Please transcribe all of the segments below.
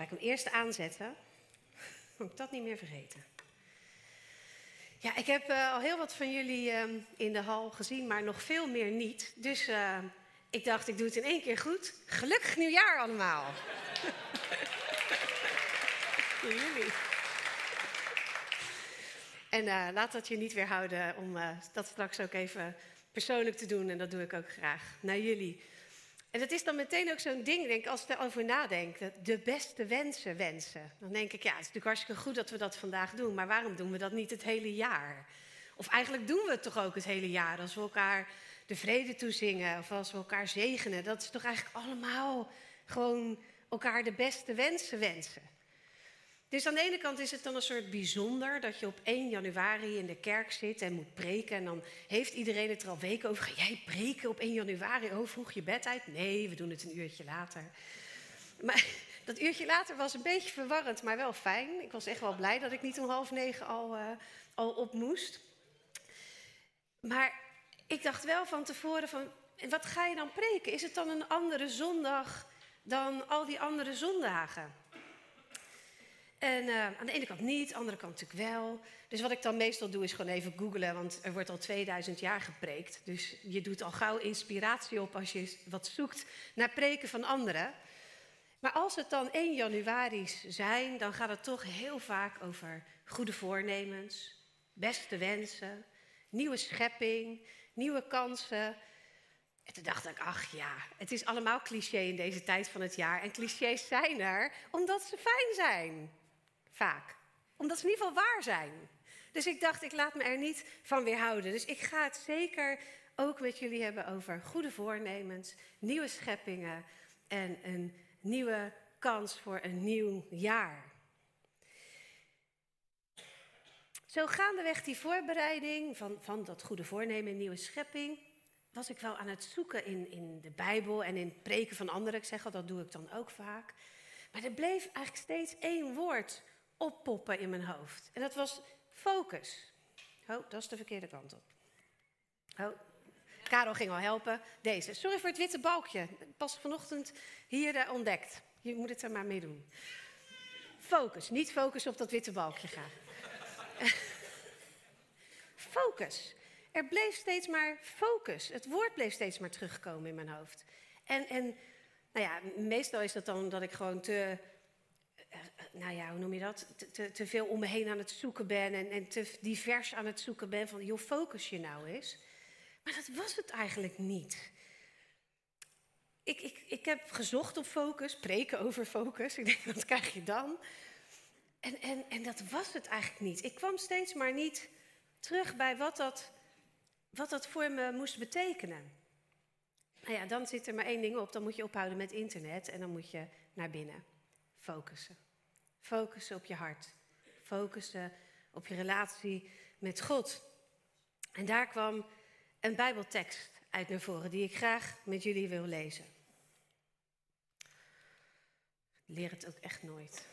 Ga ik hem eerst aanzetten. Moet ik dat niet meer vergeten. Ja, ik heb uh, al heel wat van jullie uh, in de hal gezien, maar nog veel meer niet. Dus uh, ik dacht, ik doe het in één keer goed. Gelukkig nieuwjaar allemaal. Voor jullie. En uh, laat dat je niet weerhouden om dat straks ook even persoonlijk te doen. En dat doe ik ook graag naar jullie. En dat is dan meteen ook zo'n ding, denk ik, als ik erover nadenk. De beste wensen wensen. Dan denk ik, ja, het is natuurlijk hartstikke goed dat we dat vandaag doen. Maar waarom doen we dat niet het hele jaar? Of eigenlijk doen we het toch ook het hele jaar. Als we elkaar de vrede toezingen of als we elkaar zegenen. Dat is toch eigenlijk allemaal gewoon elkaar de beste wensen wensen. Dus aan de ene kant is het dan een soort bijzonder dat je op 1 januari in de kerk zit en moet preken. En dan heeft iedereen het er al weken over. Ga jij preken op 1 januari? Oh, vroeg je bed uit? Nee, we doen het een uurtje later. Maar dat uurtje later was een beetje verwarrend, maar wel fijn. Ik was echt wel blij dat ik niet om half negen al, uh, al op moest. Maar ik dacht wel van tevoren van, wat ga je dan preken? Is het dan een andere zondag dan al die andere zondagen? En uh, aan de ene kant niet, aan de andere kant natuurlijk wel. Dus wat ik dan meestal doe is gewoon even googlen, want er wordt al 2000 jaar gepreekt. Dus je doet al gauw inspiratie op als je wat zoekt naar preken van anderen. Maar als het dan 1 januari's zijn, dan gaat het toch heel vaak over goede voornemens, beste wensen, nieuwe schepping, nieuwe kansen. En toen dacht ik, ach ja, het is allemaal cliché in deze tijd van het jaar. En clichés zijn er omdat ze fijn zijn. Vaak. Omdat ze in ieder geval waar zijn. Dus ik dacht, ik laat me er niet van weerhouden. Dus ik ga het zeker ook met jullie hebben over goede voornemens, nieuwe scheppingen en een nieuwe kans voor een nieuw jaar. Zo gaandeweg die voorbereiding van, van dat goede voornemen en nieuwe schepping, was ik wel aan het zoeken in, in de Bijbel en in preken van anderen. Ik zeg al, dat doe ik dan ook vaak. Maar er bleef eigenlijk steeds één woord oppoppen in mijn hoofd. En dat was focus. Oh, dat is de verkeerde kant op. Oh, Karel ging al helpen. Deze. Sorry voor het witte balkje. Pas vanochtend hier uh, ontdekt. Je moet het er maar mee doen. Focus. Niet focus op dat witte balkje gaan. focus. Er bleef steeds maar focus. Het woord bleef steeds maar terugkomen in mijn hoofd. En, en nou ja, meestal is dat dan dat ik gewoon te nou ja, hoe noem je dat? Te, te, te, veel om me heen aan het zoeken ben en, en te divers aan het zoeken ben van, joh, focus je nou eens. Maar dat was het eigenlijk niet. Ik, ik, ik heb gezocht op focus, preken over focus. Ik denk, wat krijg je dan? En, en, en dat was het eigenlijk niet. Ik kwam steeds maar niet terug bij wat dat, wat dat voor me moest betekenen. Nou ja, dan zit er maar één ding op. Dan moet je ophouden met internet en dan moet je naar binnen focussen. Focussen op je hart. Focussen op je relatie met God. En daar kwam een Bijbeltekst uit naar voren die ik graag met jullie wil lezen. Leer het ook echt nooit.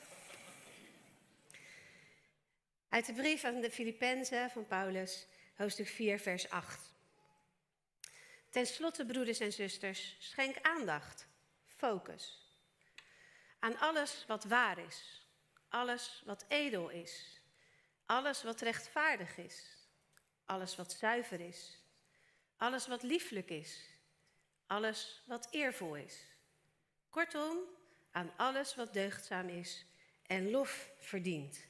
Uit de brief aan de Filippenzen van Paulus, hoofdstuk 4, vers 8. Ten slotte, broeders en zusters, schenk aandacht, focus aan alles wat waar is, alles wat edel is, alles wat rechtvaardig is, alles wat zuiver is, alles wat lieflijk is, alles wat eervol is. Kortom, aan alles wat deugdzaam is en lof verdient.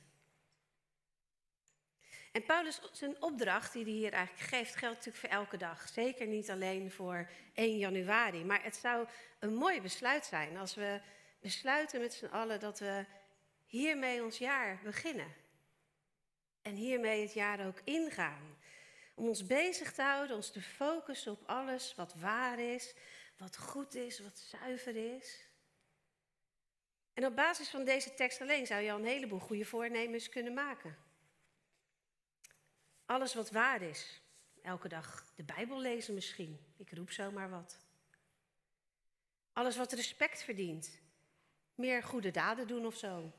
En Paulus, zijn opdracht die hij hier eigenlijk geeft, geldt natuurlijk voor elke dag. Zeker niet alleen voor 1 januari. Maar het zou een mooi besluit zijn als we besluiten met z'n allen dat we hiermee ons jaar beginnen. En hiermee het jaar ook ingaan. Om ons bezig te houden, ons te focussen op alles wat waar is, wat goed is, wat zuiver is. En op basis van deze tekst alleen zou je al een heleboel goede voornemens kunnen maken. Alles wat waar is. Elke dag de Bijbel lezen misschien. Ik roep zomaar wat. Alles wat respect verdient meer goede daden doen of zo.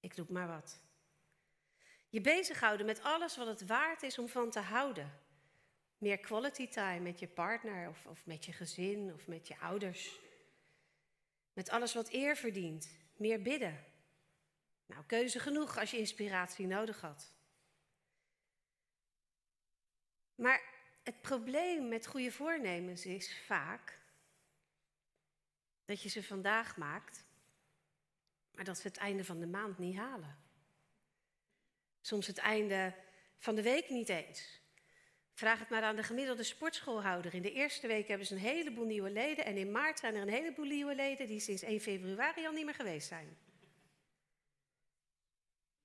Ik roep maar wat. Je bezighouden met alles wat het waard is om van te houden. Meer quality time met je partner of, of met je gezin of met je ouders. Met alles wat eer verdient. meer bidden. Nou, keuze genoeg als je inspiratie nodig had. Maar het probleem met goede voornemens is vaak dat je ze vandaag maakt, maar dat ze het einde van de maand niet halen. Soms het einde van de week niet eens. Vraag het maar aan de gemiddelde sportschoolhouder. In de eerste week hebben ze een heleboel nieuwe leden en in maart zijn er een heleboel nieuwe leden die sinds 1 februari al niet meer geweest zijn.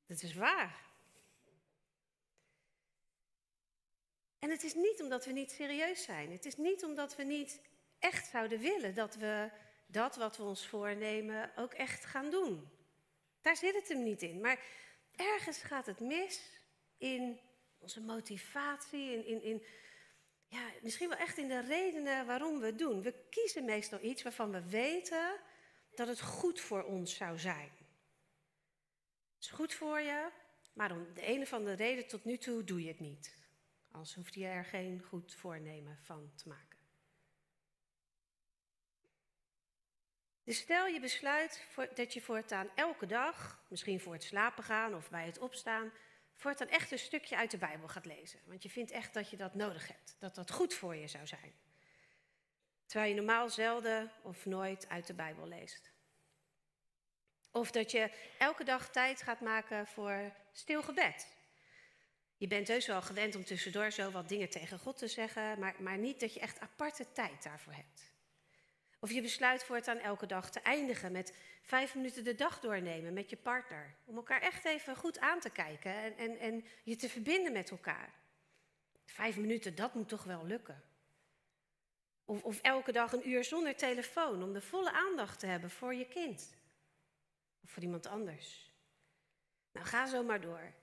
Dat is waar. En het is niet omdat we niet serieus zijn. Het is niet omdat we niet echt zouden willen dat we dat wat we ons voornemen ook echt gaan doen. Daar zit het hem niet in. Maar ergens gaat het mis in onze motivatie, in, in, in ja, misschien wel echt in de redenen waarom we het doen. We kiezen meestal iets waarvan we weten dat het goed voor ons zou zijn. Het is goed voor je, maar om de een of andere reden tot nu toe doe je het niet. Anders hoeft je er geen goed voornemen van te maken. Dus stel je besluit voor, dat je voortaan elke dag, misschien voor het slapen gaan of bij het opstaan, voortaan echt een stukje uit de Bijbel gaat lezen. Want je vindt echt dat je dat nodig hebt, dat dat goed voor je zou zijn. Terwijl je normaal zelden of nooit uit de Bijbel leest. Of dat je elke dag tijd gaat maken voor stil gebed. Je bent heus wel gewend om tussendoor zo wat dingen tegen God te zeggen, maar, maar niet dat je echt aparte tijd daarvoor hebt. Of je besluit voortaan elke dag te eindigen met vijf minuten de dag doornemen met je partner. Om elkaar echt even goed aan te kijken en, en, en je te verbinden met elkaar. Vijf minuten, dat moet toch wel lukken. Of, of elke dag een uur zonder telefoon om de volle aandacht te hebben voor je kind. Of voor iemand anders. Nou, ga zo maar door.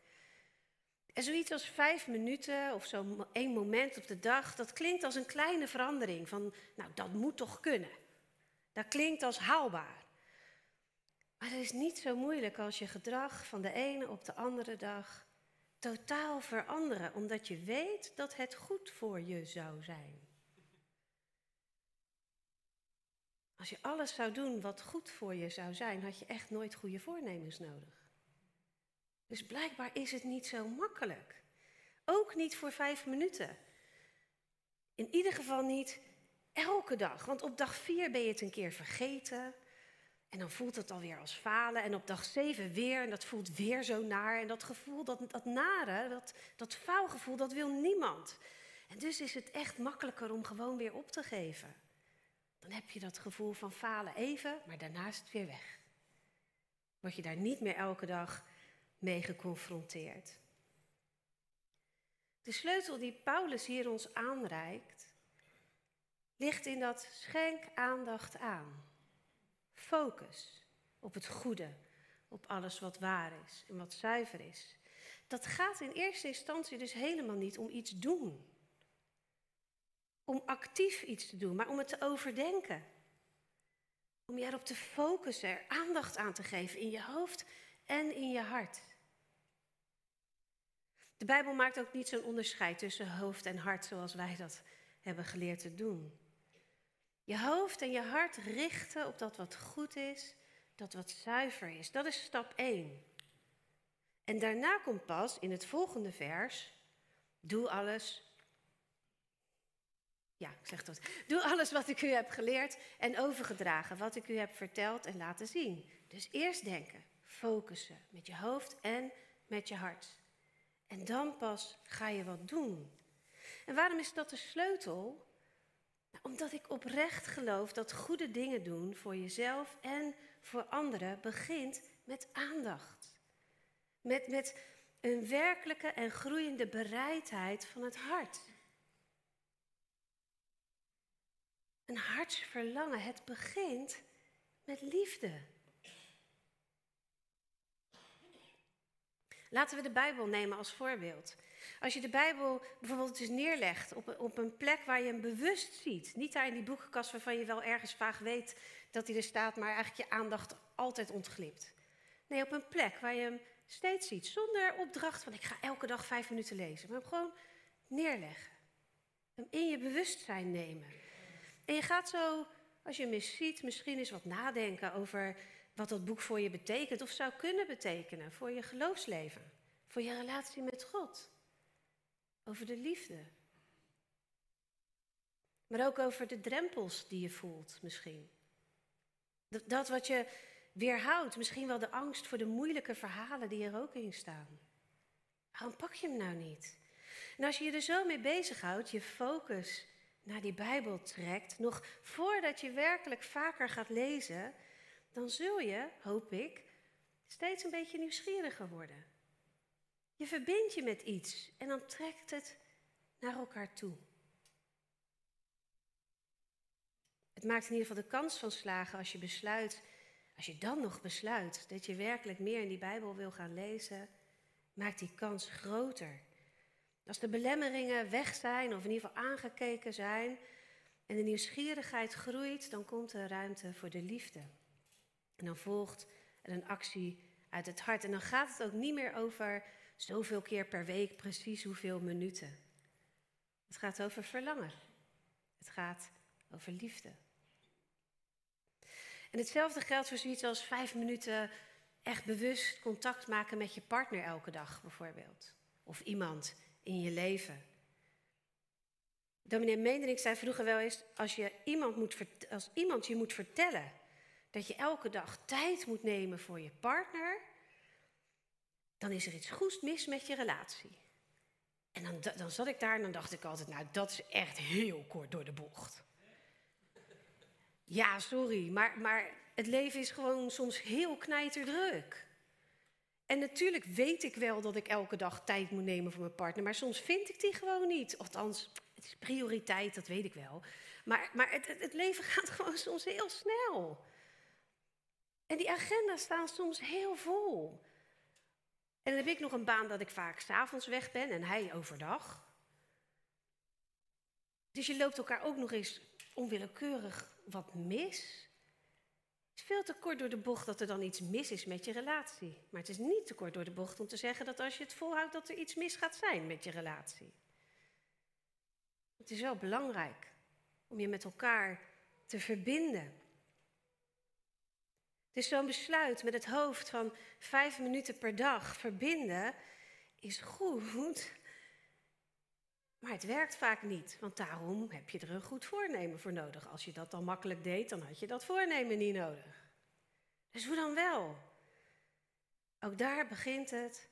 En zoiets als vijf minuten of zo één moment op de dag, dat klinkt als een kleine verandering. Van, nou, dat moet toch kunnen. Dat klinkt als haalbaar. Maar het is niet zo moeilijk als je gedrag van de ene op de andere dag totaal veranderen, omdat je weet dat het goed voor je zou zijn. Als je alles zou doen wat goed voor je zou zijn, had je echt nooit goede voornemens nodig. Dus blijkbaar is het niet zo makkelijk. Ook niet voor vijf minuten. In ieder geval niet elke dag. Want op dag vier ben je het een keer vergeten. En dan voelt het alweer als falen. En op dag zeven weer. En dat voelt weer zo naar. En dat gevoel, dat, dat nare, dat, dat faalgevoel, dat wil niemand. En dus is het echt makkelijker om gewoon weer op te geven. Dan heb je dat gevoel van falen even, maar daarna is het weer weg. Word je daar niet meer elke dag mee geconfronteerd. De sleutel die Paulus hier ons aanreikt, ligt in dat schenk aandacht aan. Focus op het goede, op alles wat waar is en wat zuiver is. Dat gaat in eerste instantie dus helemaal niet om iets doen. Om actief iets te doen, maar om het te overdenken. Om je erop te focussen, er aandacht aan te geven in je hoofd en in je hart. De Bijbel maakt ook niet zo'n onderscheid tussen hoofd en hart zoals wij dat hebben geleerd te doen. Je hoofd en je hart richten op dat wat goed is, dat wat zuiver is. Dat is stap 1. En daarna komt pas in het volgende vers: doe alles. Ja, ik zeg dat. Doe alles wat ik u heb geleerd en overgedragen, wat ik u heb verteld en laten zien. Dus eerst denken, focussen met je hoofd en met je hart. En dan pas ga je wat doen. En waarom is dat de sleutel? Nou, omdat ik oprecht geloof dat goede dingen doen voor jezelf en voor anderen begint met aandacht. Met, met een werkelijke en groeiende bereidheid van het hart. Een hartsverlangen, het begint met liefde. Laten we de Bijbel nemen als voorbeeld. Als je de Bijbel bijvoorbeeld eens neerlegt op, op een plek waar je hem bewust ziet. Niet daar in die boekenkast waarvan je wel ergens vaag weet dat hij er staat, maar eigenlijk je aandacht altijd ontglipt. Nee, op een plek waar je hem steeds ziet. Zonder opdracht van ik ga elke dag vijf minuten lezen. Maar hem gewoon neerleggen. Hem in je bewustzijn nemen. En je gaat zo als je mis ziet, misschien eens wat nadenken over wat dat boek voor je betekent of zou kunnen betekenen voor je geloofsleven, voor je relatie met God, over de liefde. Maar ook over de drempels die je voelt misschien. Dat wat je weerhoudt, misschien wel de angst voor de moeilijke verhalen die er ook in staan. Waarom pak je hem nou niet? En als je je er zo mee bezighoudt, je focus naar die Bijbel trekt, nog voordat je werkelijk vaker gaat lezen, dan zul je, hoop ik, steeds een beetje nieuwsgieriger worden. Je verbindt je met iets en dan trekt het naar elkaar toe. Het maakt in ieder geval de kans van slagen als je besluit, als je dan nog besluit dat je werkelijk meer in die Bijbel wil gaan lezen, maakt die kans groter. Als de belemmeringen weg zijn, of in ieder geval aangekeken zijn, en de nieuwsgierigheid groeit, dan komt er ruimte voor de liefde. En dan volgt een actie uit het hart. En dan gaat het ook niet meer over zoveel keer per week, precies hoeveel minuten. Het gaat over verlangen. Het gaat over liefde. En hetzelfde geldt voor zoiets als vijf minuten echt bewust contact maken met je partner elke dag, bijvoorbeeld. Of iemand in je leven. Dominee Meenderink zei vroeger wel eens: als, je iemand moet, als iemand je moet vertellen dat je elke dag tijd moet nemen voor je partner, dan is er iets goeds mis met je relatie. En dan, dan zat ik daar en dan dacht ik altijd: nou, dat is echt heel kort door de bocht. Ja, sorry, maar, maar het leven is gewoon soms heel knijterdruk. En natuurlijk weet ik wel dat ik elke dag tijd moet nemen voor mijn partner, maar soms vind ik die gewoon niet. Althans, het is prioriteit, dat weet ik wel. Maar, maar het, het, leven gaat gewoon soms heel snel. En die agenda's staan soms heel vol. En dan heb ik nog een baan dat ik vaak s'avonds weg ben en hij overdag. Dus je loopt elkaar ook nog eens onwillekeurig wat mis is veel te kort door de bocht dat er dan iets mis is met je relatie. Maar het is niet te kort door de bocht om te zeggen dat als je het volhoudt dat er iets mis gaat zijn met je relatie. Het is wel belangrijk om je met elkaar te verbinden. Dus zo'n besluit met het hoofd van vijf minuten per dag verbinden is goed, maar het werkt vaak niet, want daarom heb je er een goed voornemen voor nodig. Als je dat dan makkelijk deed, dan had je dat voornemen niet nodig. Dus hoe dan wel? Ook daar begint het,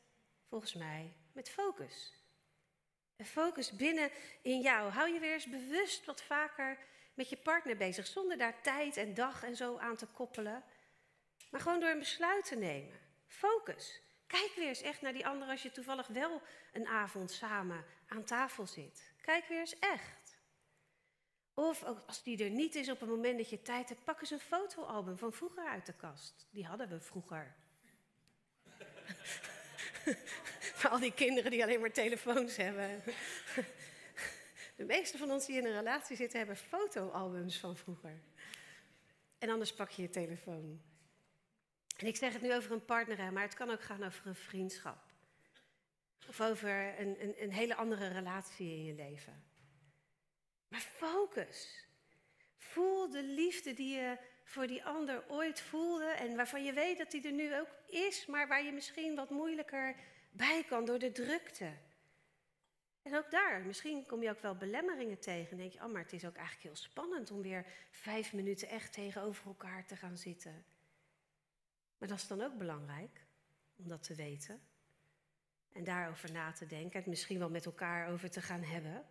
volgens mij, met focus. Een focus binnen in jou. Hou je weer eens bewust wat vaker met je partner bezig, zonder daar tijd en dag en zo aan te koppelen. Maar gewoon door een besluit te nemen. Focus. Kijk weer eens echt naar die ander als je toevallig wel een avond samen aan tafel zit. Kijk weer eens echt. Of als die er niet is op het moment dat je tijd hebt, pak eens een fotoalbum van vroeger uit de kast. Die hadden we vroeger. Voor al die kinderen die alleen maar telefoons hebben. De meeste van ons die in een relatie zitten hebben fotoalbums van vroeger. En anders pak je je telefoon. En ik zeg het nu over een partner, maar het kan ook gaan over een vriendschap. Of over een, een, een hele andere relatie in je leven. Maar focus. Voel de liefde die je voor die ander ooit voelde en waarvan je weet dat die er nu ook is, maar waar je misschien wat moeilijker bij kan door de drukte. En ook daar, misschien kom je ook wel belemmeringen tegen. En denk je, oh, maar het is ook eigenlijk heel spannend om weer vijf minuten echt tegenover elkaar te gaan zitten. Maar dat is dan ook belangrijk om dat te weten. En daarover na te denken, en misschien wel met elkaar over te gaan hebben.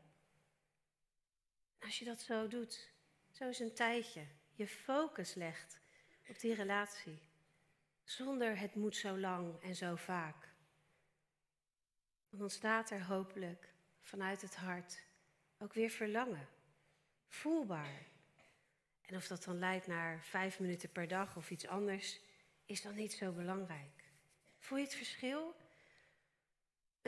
Als je dat zo doet, zo is een tijdje, je focus legt op die relatie. Zonder het moet zo lang en zo vaak. Dan ontstaat er hopelijk vanuit het hart ook weer verlangen. Voelbaar. En of dat dan leidt naar vijf minuten per dag of iets anders, is dan niet zo belangrijk. Voel je het verschil?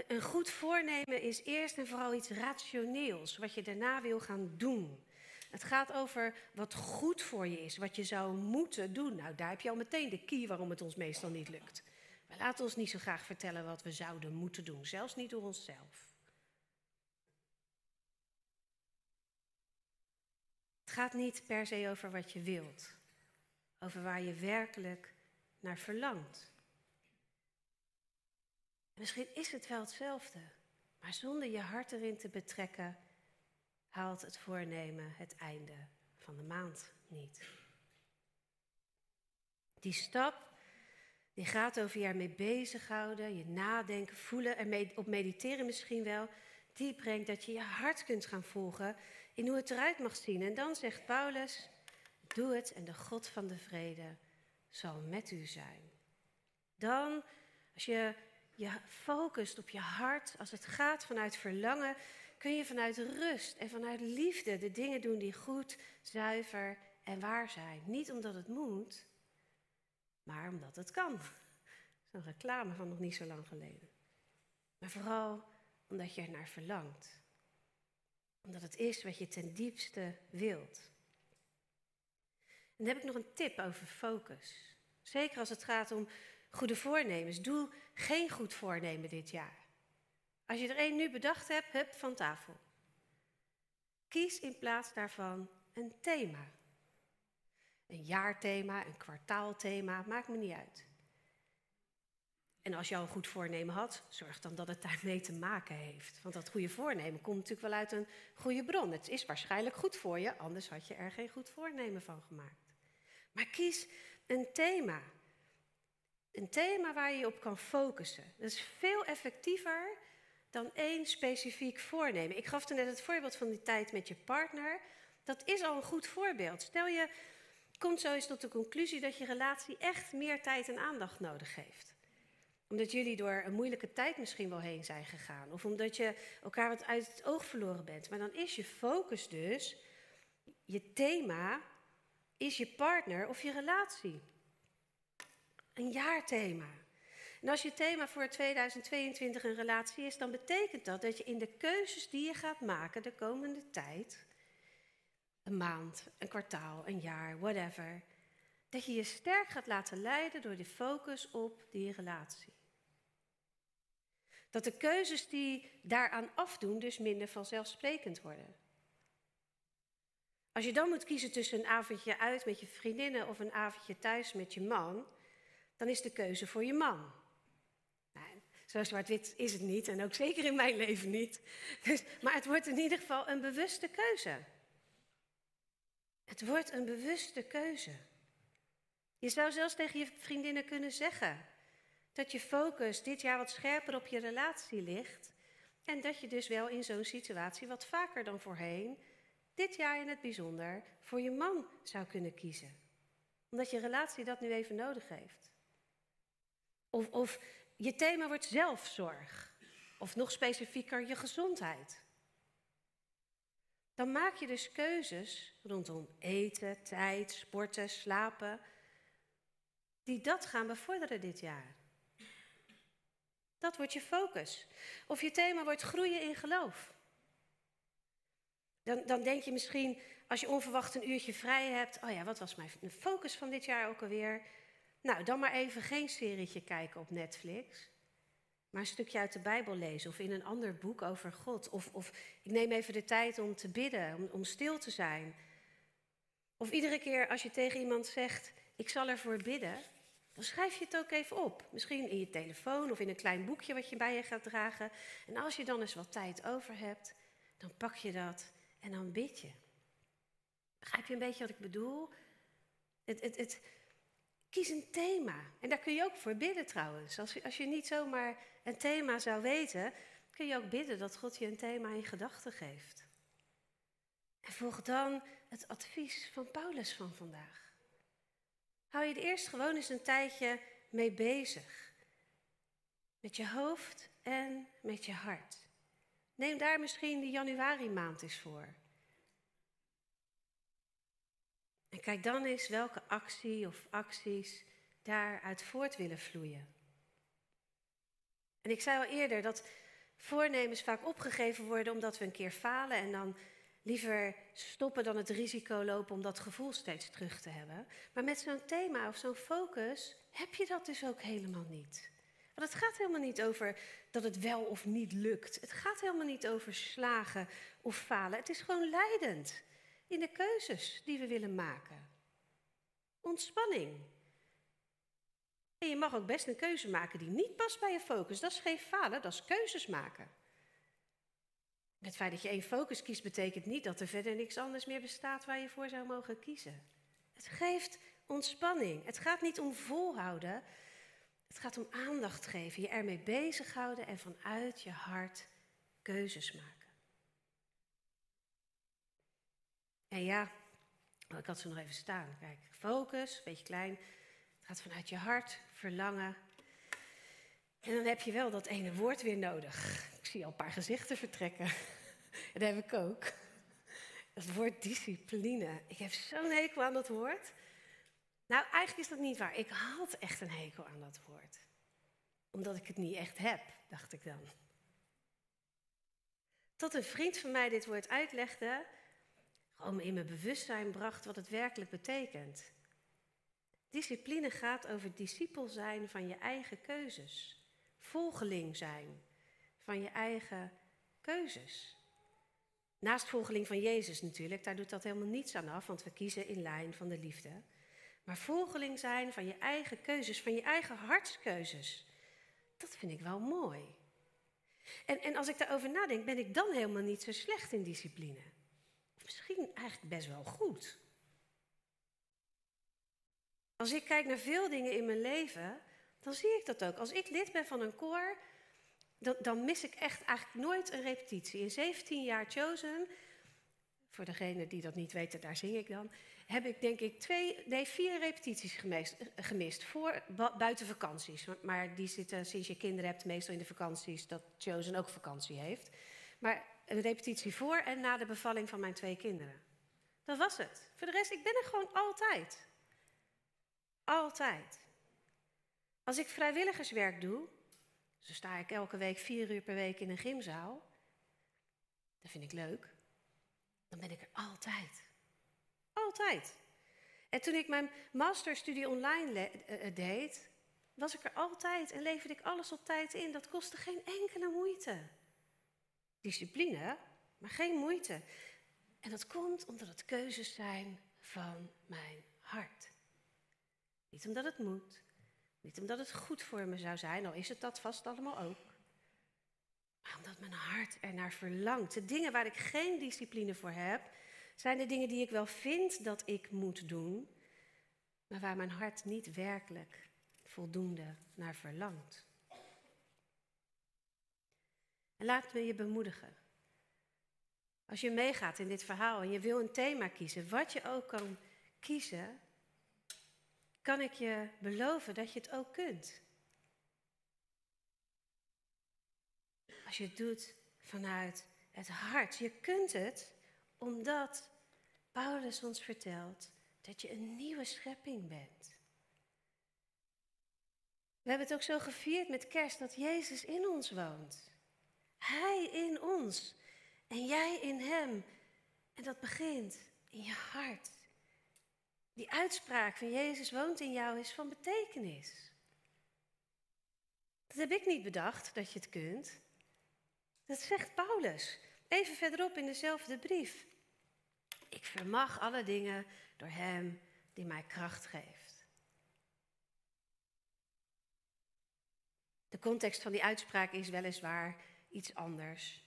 Een goed voornemen is eerst en vooral iets rationeels, wat je daarna wil gaan doen. Het gaat over wat goed voor je is, wat je zou moeten doen. Nou, daar heb je al meteen de key waarom het ons meestal niet lukt. We laten ons niet zo graag vertellen wat we zouden moeten doen, zelfs niet door onszelf. Het gaat niet per se over wat je wilt, over waar je werkelijk naar verlangt. Misschien is het wel hetzelfde, maar zonder je hart erin te betrekken, haalt het voornemen het einde van de maand niet. Die stap die gaat over je ermee bezighouden, je nadenken, voelen, en op mediteren misschien wel. Die brengt dat je je hart kunt gaan volgen in hoe het eruit mag zien. En dan zegt Paulus, doe het en de God van de vrede zal met u zijn. Dan, als je je focust op je hart, als het gaat vanuit verlangen, kun je vanuit rust en vanuit liefde de dingen doen die goed, zuiver en waar zijn. Niet omdat het moet, maar omdat het kan. Dat is een reclame van nog niet zo lang geleden. Maar vooral omdat je er naar verlangt. Omdat het is wat je ten diepste wilt. Dan heb ik nog een tip over focus. Zeker als het gaat om goede voornemens. Doe geen goed voornemen dit jaar. Als je er één nu bedacht hebt, hup van tafel. Kies in plaats daarvan een thema. Een jaarthema, een kwartaalthema, maakt me niet uit. En als je al een goed voornemen had, zorg dan dat het daarmee te maken heeft. Want dat goede voornemen komt natuurlijk wel uit een goede bron. Het is waarschijnlijk goed voor je, anders had je er geen goed voornemen van gemaakt. Maar kies een thema. Een thema waar je je op kan focussen. Dat is veel effectiever dan één specifiek voornemen. Ik gaf net het voorbeeld van die tijd met je partner. Dat is al een goed voorbeeld. Stel je komt zo eens tot de conclusie dat je relatie echt meer tijd en aandacht nodig heeft. Omdat jullie door een moeilijke tijd misschien wel heen zijn gegaan. Of omdat je elkaar wat uit het oog verloren bent. Maar dan is je focus dus, je thema, is je partner of je relatie. Een jaarthema. En als je thema voor 2022 een relatie is, dan betekent dat dat je in de keuzes die je gaat maken de komende tijd een maand, een kwartaal, een jaar, whatever. Dat je je sterk gaat laten leiden door de focus op die relatie. Dat de keuzes die daaraan afdoen dus minder vanzelfsprekend worden. Als je dan moet kiezen tussen een avondje uit met je vriendinnen of een avondje thuis met je man, dan is de keuze voor je man. Nou, zo zwart-wit is het niet en ook zeker in mijn leven niet. Dus, maar het wordt in ieder geval een bewuste keuze. Het wordt een bewuste keuze. Je zou zelfs tegen je vriendinnen kunnen zeggen dat je focus dit jaar wat scherper op je relatie ligt en dat je dus wel in zo'n situatie wat vaker dan voorheen, dit jaar in het bijzonder, voor je man zou kunnen kiezen. Omdat je relatie dat nu even nodig heeft. Of, of je thema wordt zelfzorg. Of nog specifieker je gezondheid dan maak je dus keuzes rondom eten, tijd, sporten, slapen, die dat gaan bevorderen dit jaar. Dat wordt je focus. Of je thema wordt groeien in geloof. Dan, dan denk je misschien, als je onverwacht een uurtje vrij hebt, oh ja, wat was mijn focus van dit jaar ook alweer? Nou, dan maar even geen serietje kijken op Netflix maar een stukje uit de Bijbel lezen of in een ander boek over God. Of, of ik neem even de tijd om te bidden, om, om stil te zijn. Of iedere keer als je tegen iemand zegt, ik zal ervoor bidden, dan schrijf je het ook even op. Misschien in je telefoon of in een klein boekje wat je bij je gaat dragen. En als je dan eens wat tijd over hebt, dan pak je dat en dan bid je. Begrijp je een beetje wat ik bedoel? Het, het, het, Kies een thema. En daar kun je ook voor bidden trouwens. Als je, als je niet zomaar een thema zou weten, kun je ook bidden dat God je een thema in gedachten geeft. En volg dan het advies van Paulus van vandaag. Hou je er eerst gewoon eens een tijdje mee bezig. Met je hoofd en met je hart. Neem daar misschien de januari maand eens voor. En kijk dan eens welke actie of acties daaruit voort willen vloeien. En ik zei al eerder dat voornemens vaak opgegeven worden omdat we een keer falen en dan liever stoppen dan het risico lopen om dat gevoel steeds terug te hebben. Maar met zo'n thema of zo'n focus heb je dat dus ook helemaal niet. Want het gaat helemaal niet over dat het wel of niet lukt. Het gaat helemaal niet over slagen of falen. Het is gewoon leidend. in de keuzes die we willen maken. Ontspanning. En je mag ook best een keuze maken die niet past bij je focus. Dat is geen falen, dat is keuzes maken. Het feit dat je één focus kiest betekent niet dat er verder niks anders meer bestaat waar je voor zou mogen kiezen. Het geeft ontspanning. Het gaat niet om volhouden. Het gaat om aandacht geven, je ermee bezighouden en vanuit je hart keuzes maken. En ja, ik had ze nog even staan. Kijk, focus, beetje klein. Het gaat vanuit je hart, verlangen. En dan heb je wel dat ene woord weer nodig. Ik zie al een paar gezichten vertrekken. En dat heb ik ook. Het woord discipline. Ik heb zo'n hekel aan dat woord. Nou, eigenlijk is dat niet waar. Ik had echt een hekel aan dat woord. Omdat ik het niet echt heb, dacht ik dan. Tot een vriend van mij dit woord uitlegde, gewoon in mijn bewustzijn bracht wat het werkelijk betekent. Discipline gaat over discipel zijn van je eigen keuzes. Volgeling zijn van je eigen keuzes. Naast volgeling van Jezus natuurlijk, daar doet dat helemaal niets aan af, want we kiezen in lijn van de liefde. Maar volgeling zijn van je eigen keuzes, van je eigen hartskeuzes. Dat vind ik wel mooi. En, en als ik daarover nadenk, ben ik dan helemaal niet zo slecht in discipline. Misschien eigenlijk best wel goed. Als ik kijk naar veel dingen in mijn leven, dan zie ik dat ook. Als ik lid ben van een koor, dan, dan mis ik echt eigenlijk nooit een repetitie. In 17 jaar Chosen, voor degenen die dat niet weten, daar zing ik dan, heb ik denk ik twee, nee, vier repetities gemist, gemist voor buiten vakanties. Maar die zitten sinds je kinderen hebt meestal in de vakanties, dat Chosen ook vakantie heeft. Maar een repetitie voor en na de bevalling van mijn twee kinderen. Dat was het. Voor de rest, ik ben er gewoon altijd. Altijd. Als ik vrijwilligerswerk doe, zo sta ik elke week vier uur per week in een gymzaal. Dat vind ik leuk. Dan ben ik er altijd. Altijd. En toen ik mijn masterstudie online eh, eh, deed, was ik er altijd en leverde ik alles op tijd in. Dat kostte geen enkele moeite. Discipline, maar geen moeite. En dat komt omdat het keuzes zijn van mijn hart. Niet omdat het moet, niet omdat het goed voor me zou zijn, al is het dat vast allemaal ook. Maar omdat mijn hart er naar verlangt. De dingen waar ik geen discipline voor heb, zijn de dingen die ik wel vind dat ik moet doen, maar waar mijn hart niet werkelijk voldoende naar verlangt. En laat me je bemoedigen. Als je meegaat in dit verhaal en je wil een thema kiezen, wat je ook kan kiezen, kan ik je beloven dat je het ook kunt. Als je het doet vanuit het hart. Je kunt het omdat Paulus ons vertelt dat je een nieuwe schepping bent. We hebben het ook zo gevierd met kerst dat Jezus in ons woont. Hij in ons en jij in Hem. En dat begint in je hart. Die uitspraak van Jezus woont in jou is van betekenis. Dat heb ik niet bedacht dat je het kunt. Dat zegt Paulus. Even verderop in dezelfde brief. Ik vermag alle dingen door Hem die mij kracht geeft. De context van die uitspraak is weliswaar iets anders.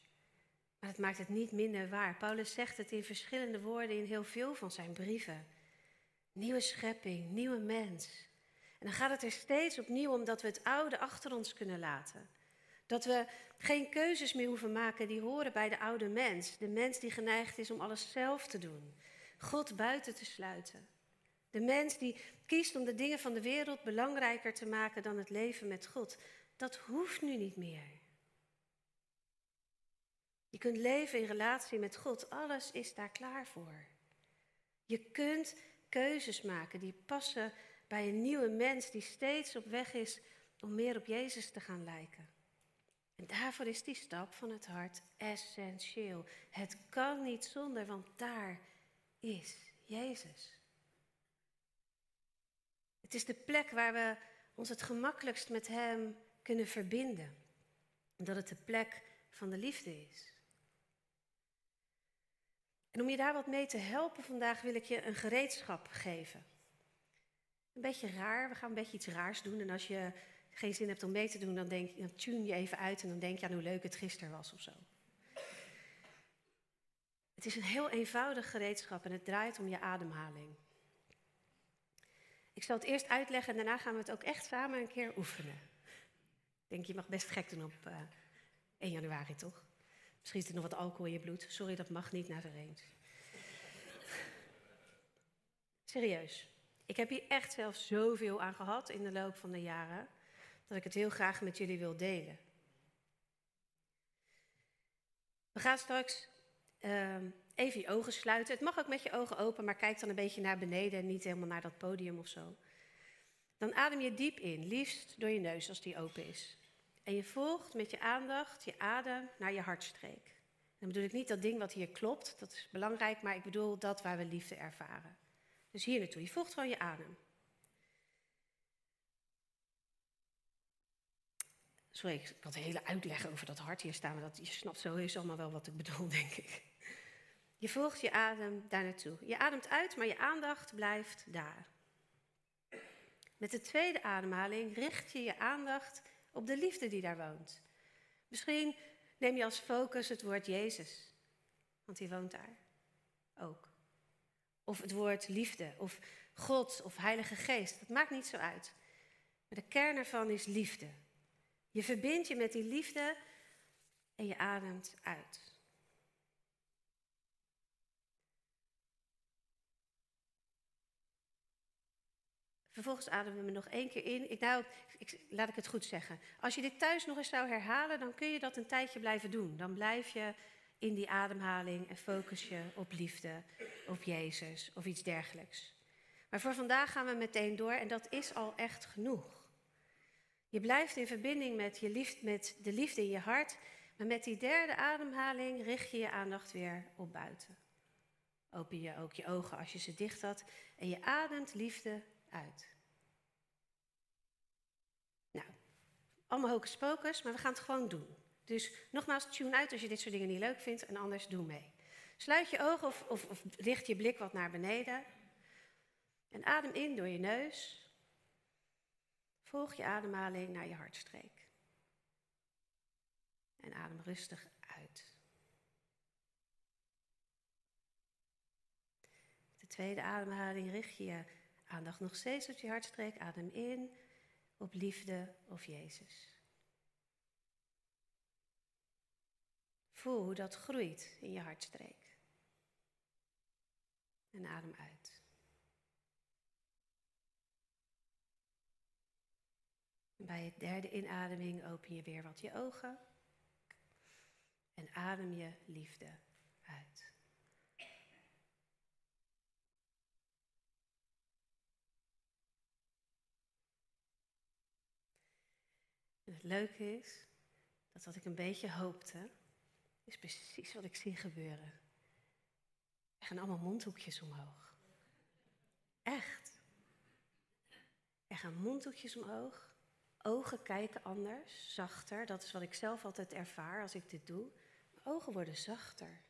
Maar het maakt het niet minder waar. Paulus zegt het in verschillende woorden in heel veel van zijn brieven. Nieuwe schepping, nieuwe mens. En dan gaat het er steeds opnieuw om dat we het oude achter ons kunnen laten. Dat we geen keuzes meer hoeven maken die horen bij de oude mens. De mens die geneigd is om alles zelf te doen. God buiten te sluiten. De mens die kiest om de dingen van de wereld belangrijker te maken dan het leven met God. Dat hoeft nu niet meer. Je kunt leven in relatie met God. Alles is daar klaar voor. Je kunt keuzes maken die passen bij een nieuwe mens die steeds op weg is om meer op Jezus te gaan lijken. En daarvoor is die stap van het hart essentieel. Het kan niet zonder, want daar is Jezus. Het is de plek waar we ons het gemakkelijkst met Hem kunnen verbinden. Omdat het de plek van de liefde is. En om je daar wat mee te helpen vandaag wil ik je een gereedschap geven. Een beetje raar, we gaan een beetje iets raars doen. En als je geen zin hebt om mee te doen, dan, denk, dan tune je even uit en dan denk je aan hoe leuk het gisteren was of zo. Het is een heel eenvoudig gereedschap en het draait om je ademhaling. Ik zal het eerst uitleggen en daarna gaan we het ook echt samen een keer oefenen. Ik denk, je mag best gek doen op uh, eh, 1 januari, toch? Misschien is er nog wat alcohol in je bloed. Sorry, dat mag niet naar de. Serieus. Ik heb hier echt zelf zoveel aan gehad in de loop van de jaren, dat ik het heel graag met jullie wil delen. We gaan straks uh, even je ogen sluiten. Het mag ook met je ogen open, maar kijk dan een beetje naar beneden en niet helemaal naar dat podium of zo. Dan adem je diep in, liefst door je neus als die open is. En je volgt met je aandacht je adem naar je hartstreek. Dan bedoel ik niet dat ding wat hier klopt, dat is belangrijk, maar ik bedoel dat waar we liefde ervaren. Dus hier naartoe, je volgt gewoon je adem. Ik had een hele uitleg over dat hart hier staan, maar dat, je snapt zo is allemaal wel wat ik bedoel, denk ik. Je volgt je adem daar naartoe. Je ademt uit, maar je aandacht blijft daar. Met de tweede ademhaling richt je je aandacht op de liefde die daar woont. Misschien neem je als focus het woord Jezus, want die woont daar ook. Of het woord liefde, of God, of Heilige Geest, dat maakt niet zo uit. Maar de kern ervan is liefde. Je verbindt je met die liefde en je ademt uit. Vervolgens ademen we nog één keer in. Ik, nou, ik, laat ik het goed zeggen. Als je dit thuis nog eens zou herhalen, dan kun je dat een tijdje blijven doen. Dan blijf je in die ademhaling en focus je op liefde, op Jezus of iets dergelijks. Maar voor vandaag gaan we meteen door en dat is al echt genoeg. Je blijft in verbinding met, je liefde, met de liefde in je hart, maar met die derde ademhaling richt je je aandacht weer op buiten. Open je ook je ogen als je ze dicht had en je ademt liefde uit. Nou, allemaal hocus pocus, maar we gaan het gewoon doen. Dus nogmaals, tune uit als je dit soort dingen niet leuk vindt en anders doe mee. Sluit je ogen of, of, of richt je blik wat naar beneden. En adem in door je neus. Volg je ademhaling naar je hartstreek. En adem rustig uit. De tweede ademhaling richt je Aandacht nog steeds op je hartstreek. Adem in op liefde of Jezus. Voel hoe dat groeit in je hartstreek. En adem uit. Bij het derde inademing open je weer wat je ogen. En adem je liefde uit. het leuke is, dat wat ik een beetje hoopte, is precies wat ik zie gebeuren. Er gaan allemaal mondhoekjes omhoog. Echt. Er gaan mondhoekjes omhoog. Ogen kijken anders, zachter. Dat is wat ik zelf altijd ervaar als ik dit doe. Ogen worden zachter.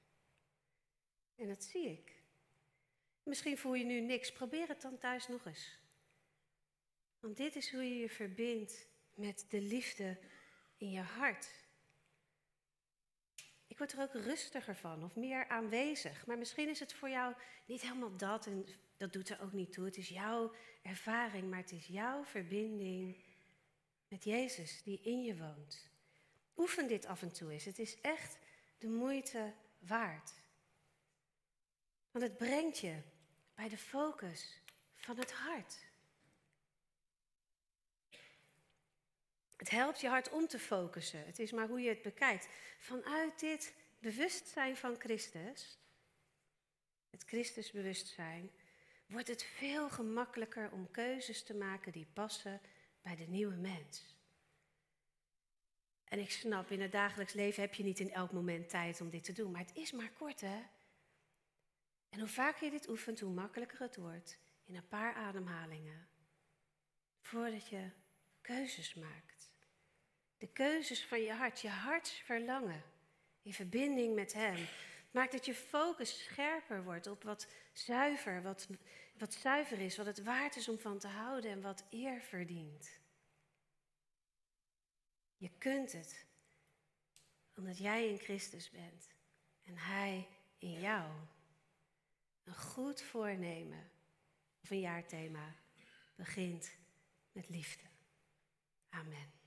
En dat zie ik. Misschien voel je nu niks. Probeer het dan thuis nog eens. Want dit is hoe je je verbindt met de liefde in je hart. Ik word er ook rustiger van of meer aanwezig. Maar misschien is het voor jou niet helemaal dat en dat doet er ook niet toe. Het is jouw ervaring, maar het is jouw verbinding met Jezus die in je woont. Oefen dit af en toe eens. Het is echt de moeite waard. Want het brengt je bij de focus van het hart. Het helpt je hart om te focussen. Het is maar hoe je het bekijkt. Vanuit dit bewustzijn van Christus, het Christusbewustzijn, wordt het veel gemakkelijker om keuzes te maken die passen bij de nieuwe mens. En ik snap, in het dagelijks leven heb je niet in elk moment tijd om dit te doen, maar het is maar kort, hè? En hoe vaker je dit oefent, hoe makkelijker het wordt in een paar ademhalingen. Voordat je keuzes maakt. De keuzes van je hart, je hartsverlangen in verbinding met Hem. Maakt dat je focus scherper wordt op wat zuiver, wat, wat zuiver is, wat het waard is om van te houden en wat eer verdient. Je kunt het, omdat jij in Christus bent en Hij in jou. Een goed voornemen of een jaarthema begint met liefde. Amen.